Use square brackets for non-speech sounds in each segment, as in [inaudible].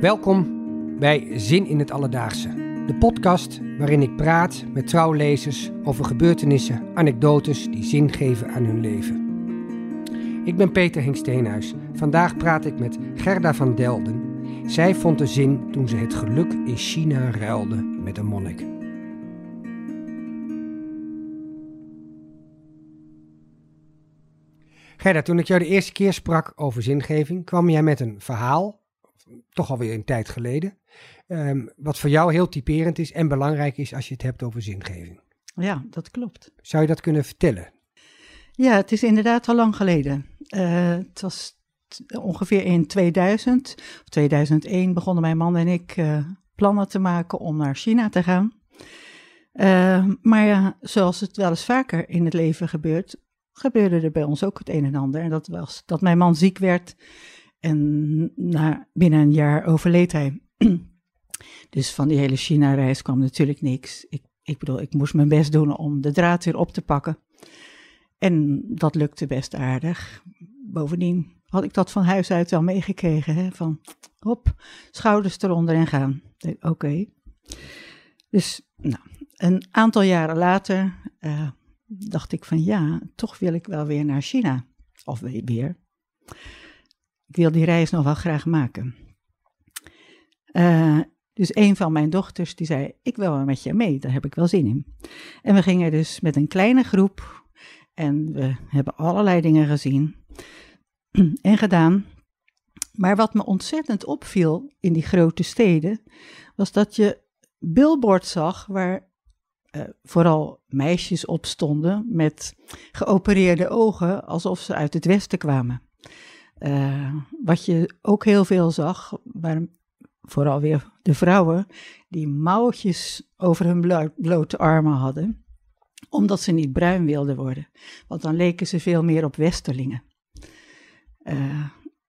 Welkom bij Zin in het Alledaagse, de podcast waarin ik praat met trouwlezers over gebeurtenissen, anekdotes die zin geven aan hun leven. Ik ben Peter Henk Steenhuis. Vandaag praat ik met Gerda van Delden. Zij vond de zin toen ze het geluk in China ruilde met een monnik. Gerda, toen ik jou de eerste keer sprak over zingeving, kwam jij met een verhaal, toch alweer een tijd geleden, ehm, wat voor jou heel typerend is en belangrijk is als je het hebt over zingeving. Ja, dat klopt. Zou je dat kunnen vertellen? Ja, het is inderdaad al lang geleden. Uh, het was ongeveer in 2000 of 2001 begonnen mijn man en ik uh, plannen te maken om naar China te gaan. Uh, maar ja, zoals het wel eens vaker in het leven gebeurt, gebeurde er bij ons ook het een en ander. En dat was dat mijn man ziek werd en na, binnen een jaar overleed hij. [clears throat] dus van die hele China-reis kwam natuurlijk niks. Ik, ik bedoel, ik moest mijn best doen om de draad weer op te pakken. En dat lukte best aardig. Bovendien had ik dat van huis uit wel meegekregen. Hè? Van hop, schouders eronder en gaan. Oké. Dus nou, een aantal jaren later uh, dacht ik van ja, toch wil ik wel weer naar China. Of weer. Ik wil die reis nog wel graag maken. Uh, dus een van mijn dochters die zei, ik wil wel met je mee, daar heb ik wel zin in. En we gingen dus met een kleine groep en we hebben allerlei dingen gezien [clears throat] en gedaan. Maar wat me ontzettend opviel in die grote steden, was dat je billboards zag waar uh, vooral meisjes op stonden met geopereerde ogen, alsof ze uit het westen kwamen. Uh, wat je ook heel veel zag, waren vooral weer de vrouwen die mouwtjes over hun blote armen hadden, omdat ze niet bruin wilden worden. Want dan leken ze veel meer op westerlingen. Uh,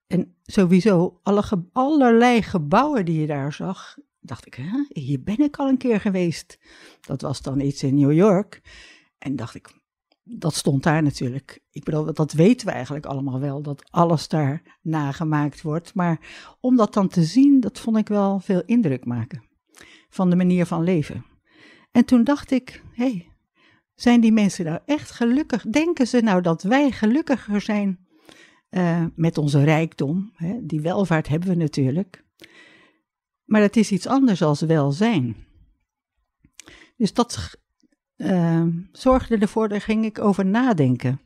en sowieso, alle allerlei gebouwen die je daar zag, dacht ik, hier ben ik al een keer geweest. Dat was dan iets in New York. En dacht ik, dat stond daar natuurlijk. Ik bedoel, dat weten we eigenlijk allemaal wel, dat alles daar nagemaakt wordt. Maar om dat dan te zien, dat vond ik wel veel indruk maken van de manier van leven. En toen dacht ik, hé, hey, zijn die mensen nou echt gelukkig? Denken ze nou dat wij gelukkiger zijn uh, met onze rijkdom? Hè? Die welvaart hebben we natuurlijk. Maar het is iets anders als welzijn. Dus dat uh, zorgde ervoor, daar ging ik over nadenken.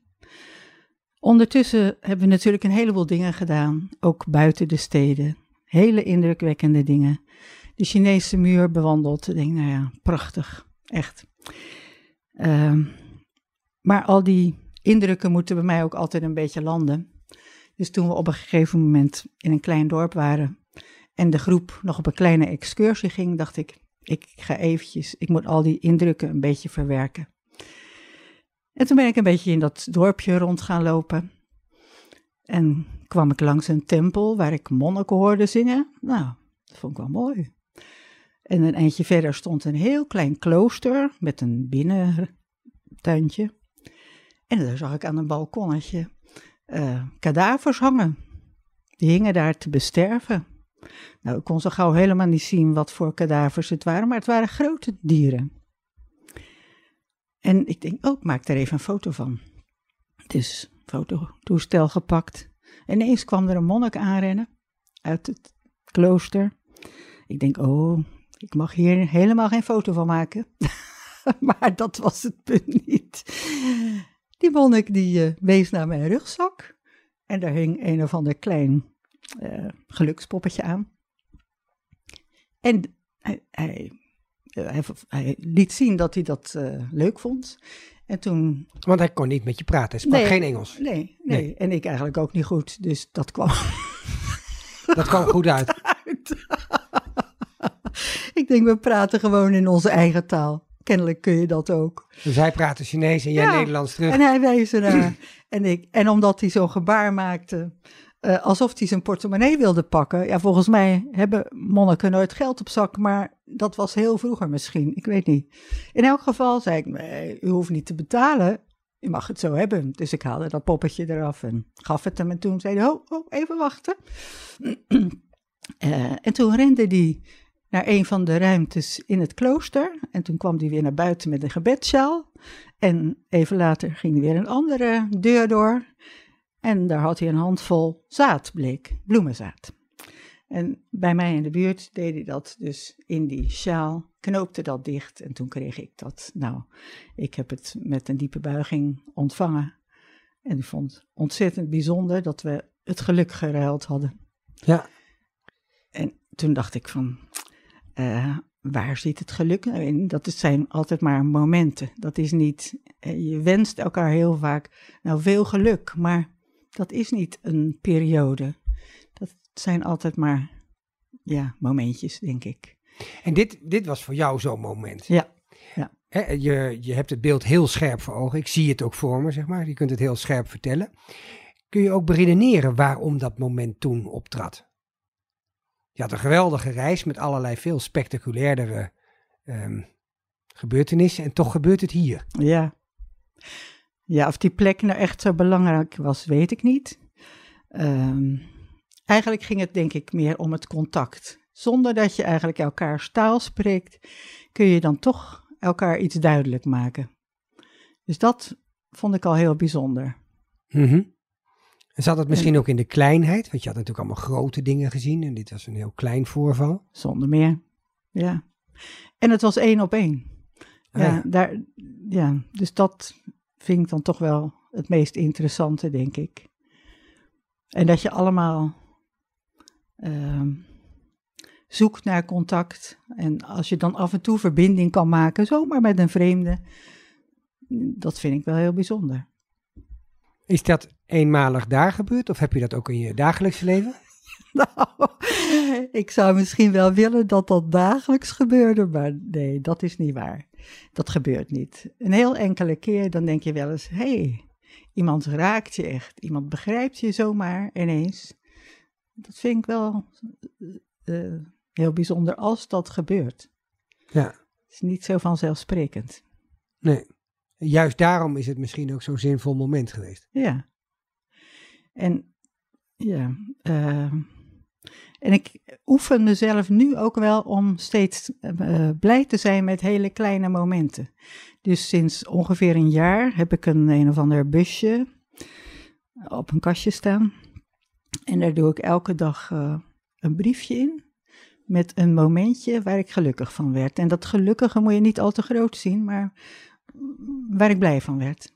Ondertussen hebben we natuurlijk een heleboel dingen gedaan, ook buiten de steden. Hele indrukwekkende dingen. De Chinese muur bewandeld. Ik denk, nou ja, prachtig, echt. Uh, maar al die indrukken moeten bij mij ook altijd een beetje landen. Dus toen we op een gegeven moment in een klein dorp waren en de groep nog op een kleine excursie ging, dacht ik, ik ga eventjes, ik moet al die indrukken een beetje verwerken. En toen ben ik een beetje in dat dorpje rond gaan lopen. En kwam ik langs een tempel waar ik monniken hoorde zingen. Nou, dat vond ik wel mooi. En een eindje verder stond een heel klein klooster met een binnentuintje. En daar zag ik aan een balkonnetje uh, kadavers hangen. Die hingen daar te besterven. Nou, ik kon zo gauw helemaal niet zien wat voor kadavers het waren, maar het waren grote dieren. En ik denk, oh, ik maak er even een foto van. Dus fototoestel gepakt. En ineens kwam er een monnik aanrennen uit het klooster. Ik denk, oh, ik mag hier helemaal geen foto van maken. [laughs] maar dat was het punt niet. Die monnik die uh, wees naar mijn rugzak. En daar hing een of ander klein uh, gelukspoppetje aan. En hij, hij, hij, hij, liet zien dat hij dat uh, leuk vond. En toen... Want hij kon niet met je praten, hij sprak nee, geen Engels. Nee, nee, nee, en ik eigenlijk ook niet goed, dus dat kwam... [laughs] dat kwam goed uit. [laughs] ik denk, we praten gewoon in onze eigen taal. Kennelijk kun je dat ook. Dus hij praatte Chinees en jij ja, Nederlands terug. En hij wees ernaar. en, ik, en omdat hij zo'n gebaar maakte, uh, alsof hij zijn portemonnee wilde pakken. Ja, volgens mij hebben monniken nooit geld op zak, maar dat was heel vroeger misschien. Ik weet niet. In elk geval zei ik, u hoeft niet te betalen. U mag het zo hebben. Dus ik haalde dat poppetje eraf en gaf het hem. En toen zei hij, oh, oh even wachten. [clears throat] Eh, en toen rende die naar een van de ruimtes in het klooster. En toen kwam hij weer naar buiten met een gebedsjaal. En even later ging hij weer een andere deur door. En daar had hij een handvol zaad, bleek, bloemenzaad. En bij mij in de buurt deed hij dat dus in die sjaal, knoopte dat dicht en toen kreeg ik dat. Nou, ik heb het met een diepe buiging ontvangen. En ik vond het ontzettend bijzonder dat we het geluk geruild hadden. Ja. En toen dacht ik van, uh, waar zit het geluk nou in? Dat zijn altijd maar momenten. Dat is niet, uh, je wenst elkaar heel vaak, nou veel geluk, maar dat is niet een periode. Dat zijn altijd maar, ja, momentjes, denk ik. En dit, dit was voor jou zo'n moment? Ja. ja. je, je hebt het beeld heel scherp voor ogen. Ik zie het ook voor me, zeg maar. Je kunt het heel scherp vertellen. Kun je ook beredeneren waarom dat moment toen optrad? Je had een geweldige reis met allerlei veel spectaculairdere um, gebeurtenissen. En toch gebeurt het hier. Ja. Ja, of die plek nou echt zo belangrijk was, weet ik niet. Um, eigenlijk ging het denk ik meer om het contact. Zonder dat je eigenlijk elkaars taal spreekt, kun je dan toch elkaar iets duidelijk maken. Dus dat vond ik al heel bijzonder. Mm -hmm. En zat het misschien ook in de kleinheid? Want je had natuurlijk allemaal grote dingen gezien en dit was een heel klein voorval. Zonder meer, ja. En het was één op één. Ah, ja, Daar, ja, dus dat vind ik dan toch wel het meest interessante, denk ik. En dat je allemaal uh, zoekt naar contact. En als je dan af en toe verbinding kan maken, zomaar met een vreemde, dat vind ik wel heel bijzonder. Is dat eenmalig daar gebeurd of heb je dat ook in je dagelijkse leven? [laughs] Nou, ik zou misschien wel willen dat dat dagelijks gebeurde, maar nee, dat is niet waar. Dat gebeurt niet. Een heel enkele keer dan denk je wel eens, hé, hey, iemand raakt je echt, iemand begrijpt je zomaar ineens. Dat vind ik wel uh, heel bijzonder als dat gebeurt. Ja. Het is niet zo vanzelfsprekend. Nee. Juist daarom is het misschien ook zo'n zinvol moment geweest. Ja. En ja, uh, en ik oefen mezelf nu ook wel om steeds uh, blij te zijn met hele kleine momenten. Dus sinds ongeveer een jaar heb ik een een of ander busje op een kastje staan. En daar doe ik elke dag uh, een briefje in. Met een momentje waar ik gelukkig van werd. En dat gelukkige moet je niet al te groot zien, maar waar ik blij van werd.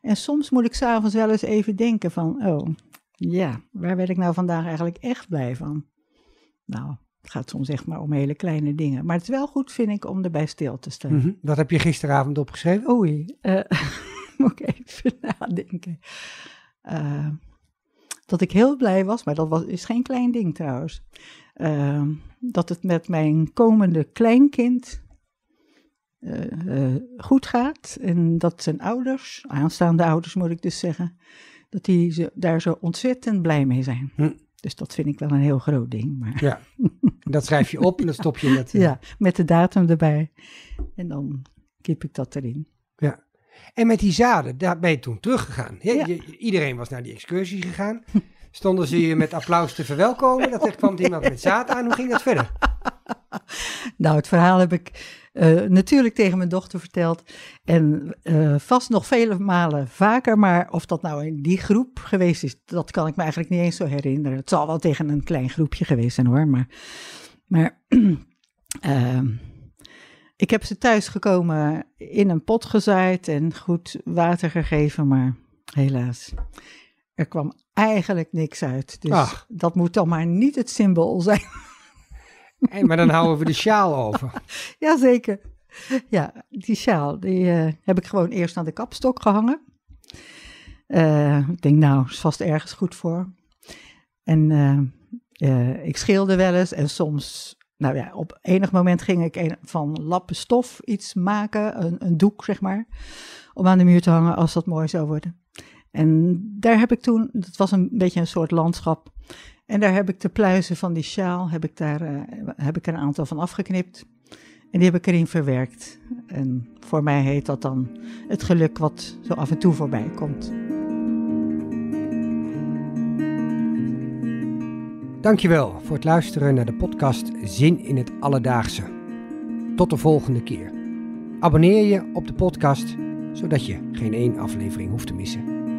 En soms moet ik s'avonds wel eens even denken van, oh, ja, waar werd ik nou vandaag eigenlijk echt blij van? Nou, het gaat soms echt maar om hele kleine dingen. Maar het is wel goed, vind ik, om erbij stil te staan. Mm -hmm. Wat heb je gisteravond opgeschreven? Oei, uh, [laughs] moet ik even [laughs] nadenken. Uh, dat ik heel blij was, maar dat was, is geen klein ding trouwens. Uh, dat het met mijn komende kleinkind goed gaat. En dat zijn ouders, aanstaande ouders moet ik dus zeggen, dat die daar zo ontzettend blij mee zijn. Hm. Dus dat vind ik wel een heel groot ding. Maar... Ja, [laughs] dat schrijf je op en dan stop je met... Ja, met de datum erbij. En dan kip ik dat erin. Ja. En met die zaden, daar ben je toen teruggegaan. Ja, iedereen was naar die excursie gegaan. Stonden ze je met applaus te verwelkomen? Dat er kwam iemand met zaad aan. Hoe ging dat verder? [laughs] Nou, het verhaal heb ik uh, natuurlijk tegen mijn dochter verteld. En uh, vast nog vele malen vaker. Maar of dat nou in die groep geweest is, dat kan ik me eigenlijk niet eens zo herinneren. Het zal wel tegen een klein groepje geweest zijn hoor. Maar, maar uh, [clears throat] ik heb ze thuis gekomen in een pot gezaaid en goed water gegeven. Maar helaas, er kwam eigenlijk niks uit. Dus Ach. dat moet dan maar niet het symbool zijn. [laughs] Maar dan houden we de sjaal over. [laughs] Jazeker. Ja, die sjaal die, uh, heb ik gewoon eerst aan de kapstok gehangen. Uh, ik denk, nou, is vast ergens goed voor. En uh, ik scheelde wel eens en soms, nou ja, op enig moment ging ik een, van lappen stof iets maken, een, een doek zeg maar, om aan de muur te hangen als dat mooi zou worden. En daar heb ik toen, dat was een beetje een soort landschap. En daar heb ik de pluizen van die sjaal, heb ik, daar, uh, heb ik er een aantal van afgeknipt. En die heb ik erin verwerkt. En voor mij heet dat dan het geluk wat zo af en toe voorbij komt. Dankjewel voor het luisteren naar de podcast Zin in het Alledaagse. Tot de volgende keer. Abonneer je op de podcast, zodat je geen één aflevering hoeft te missen.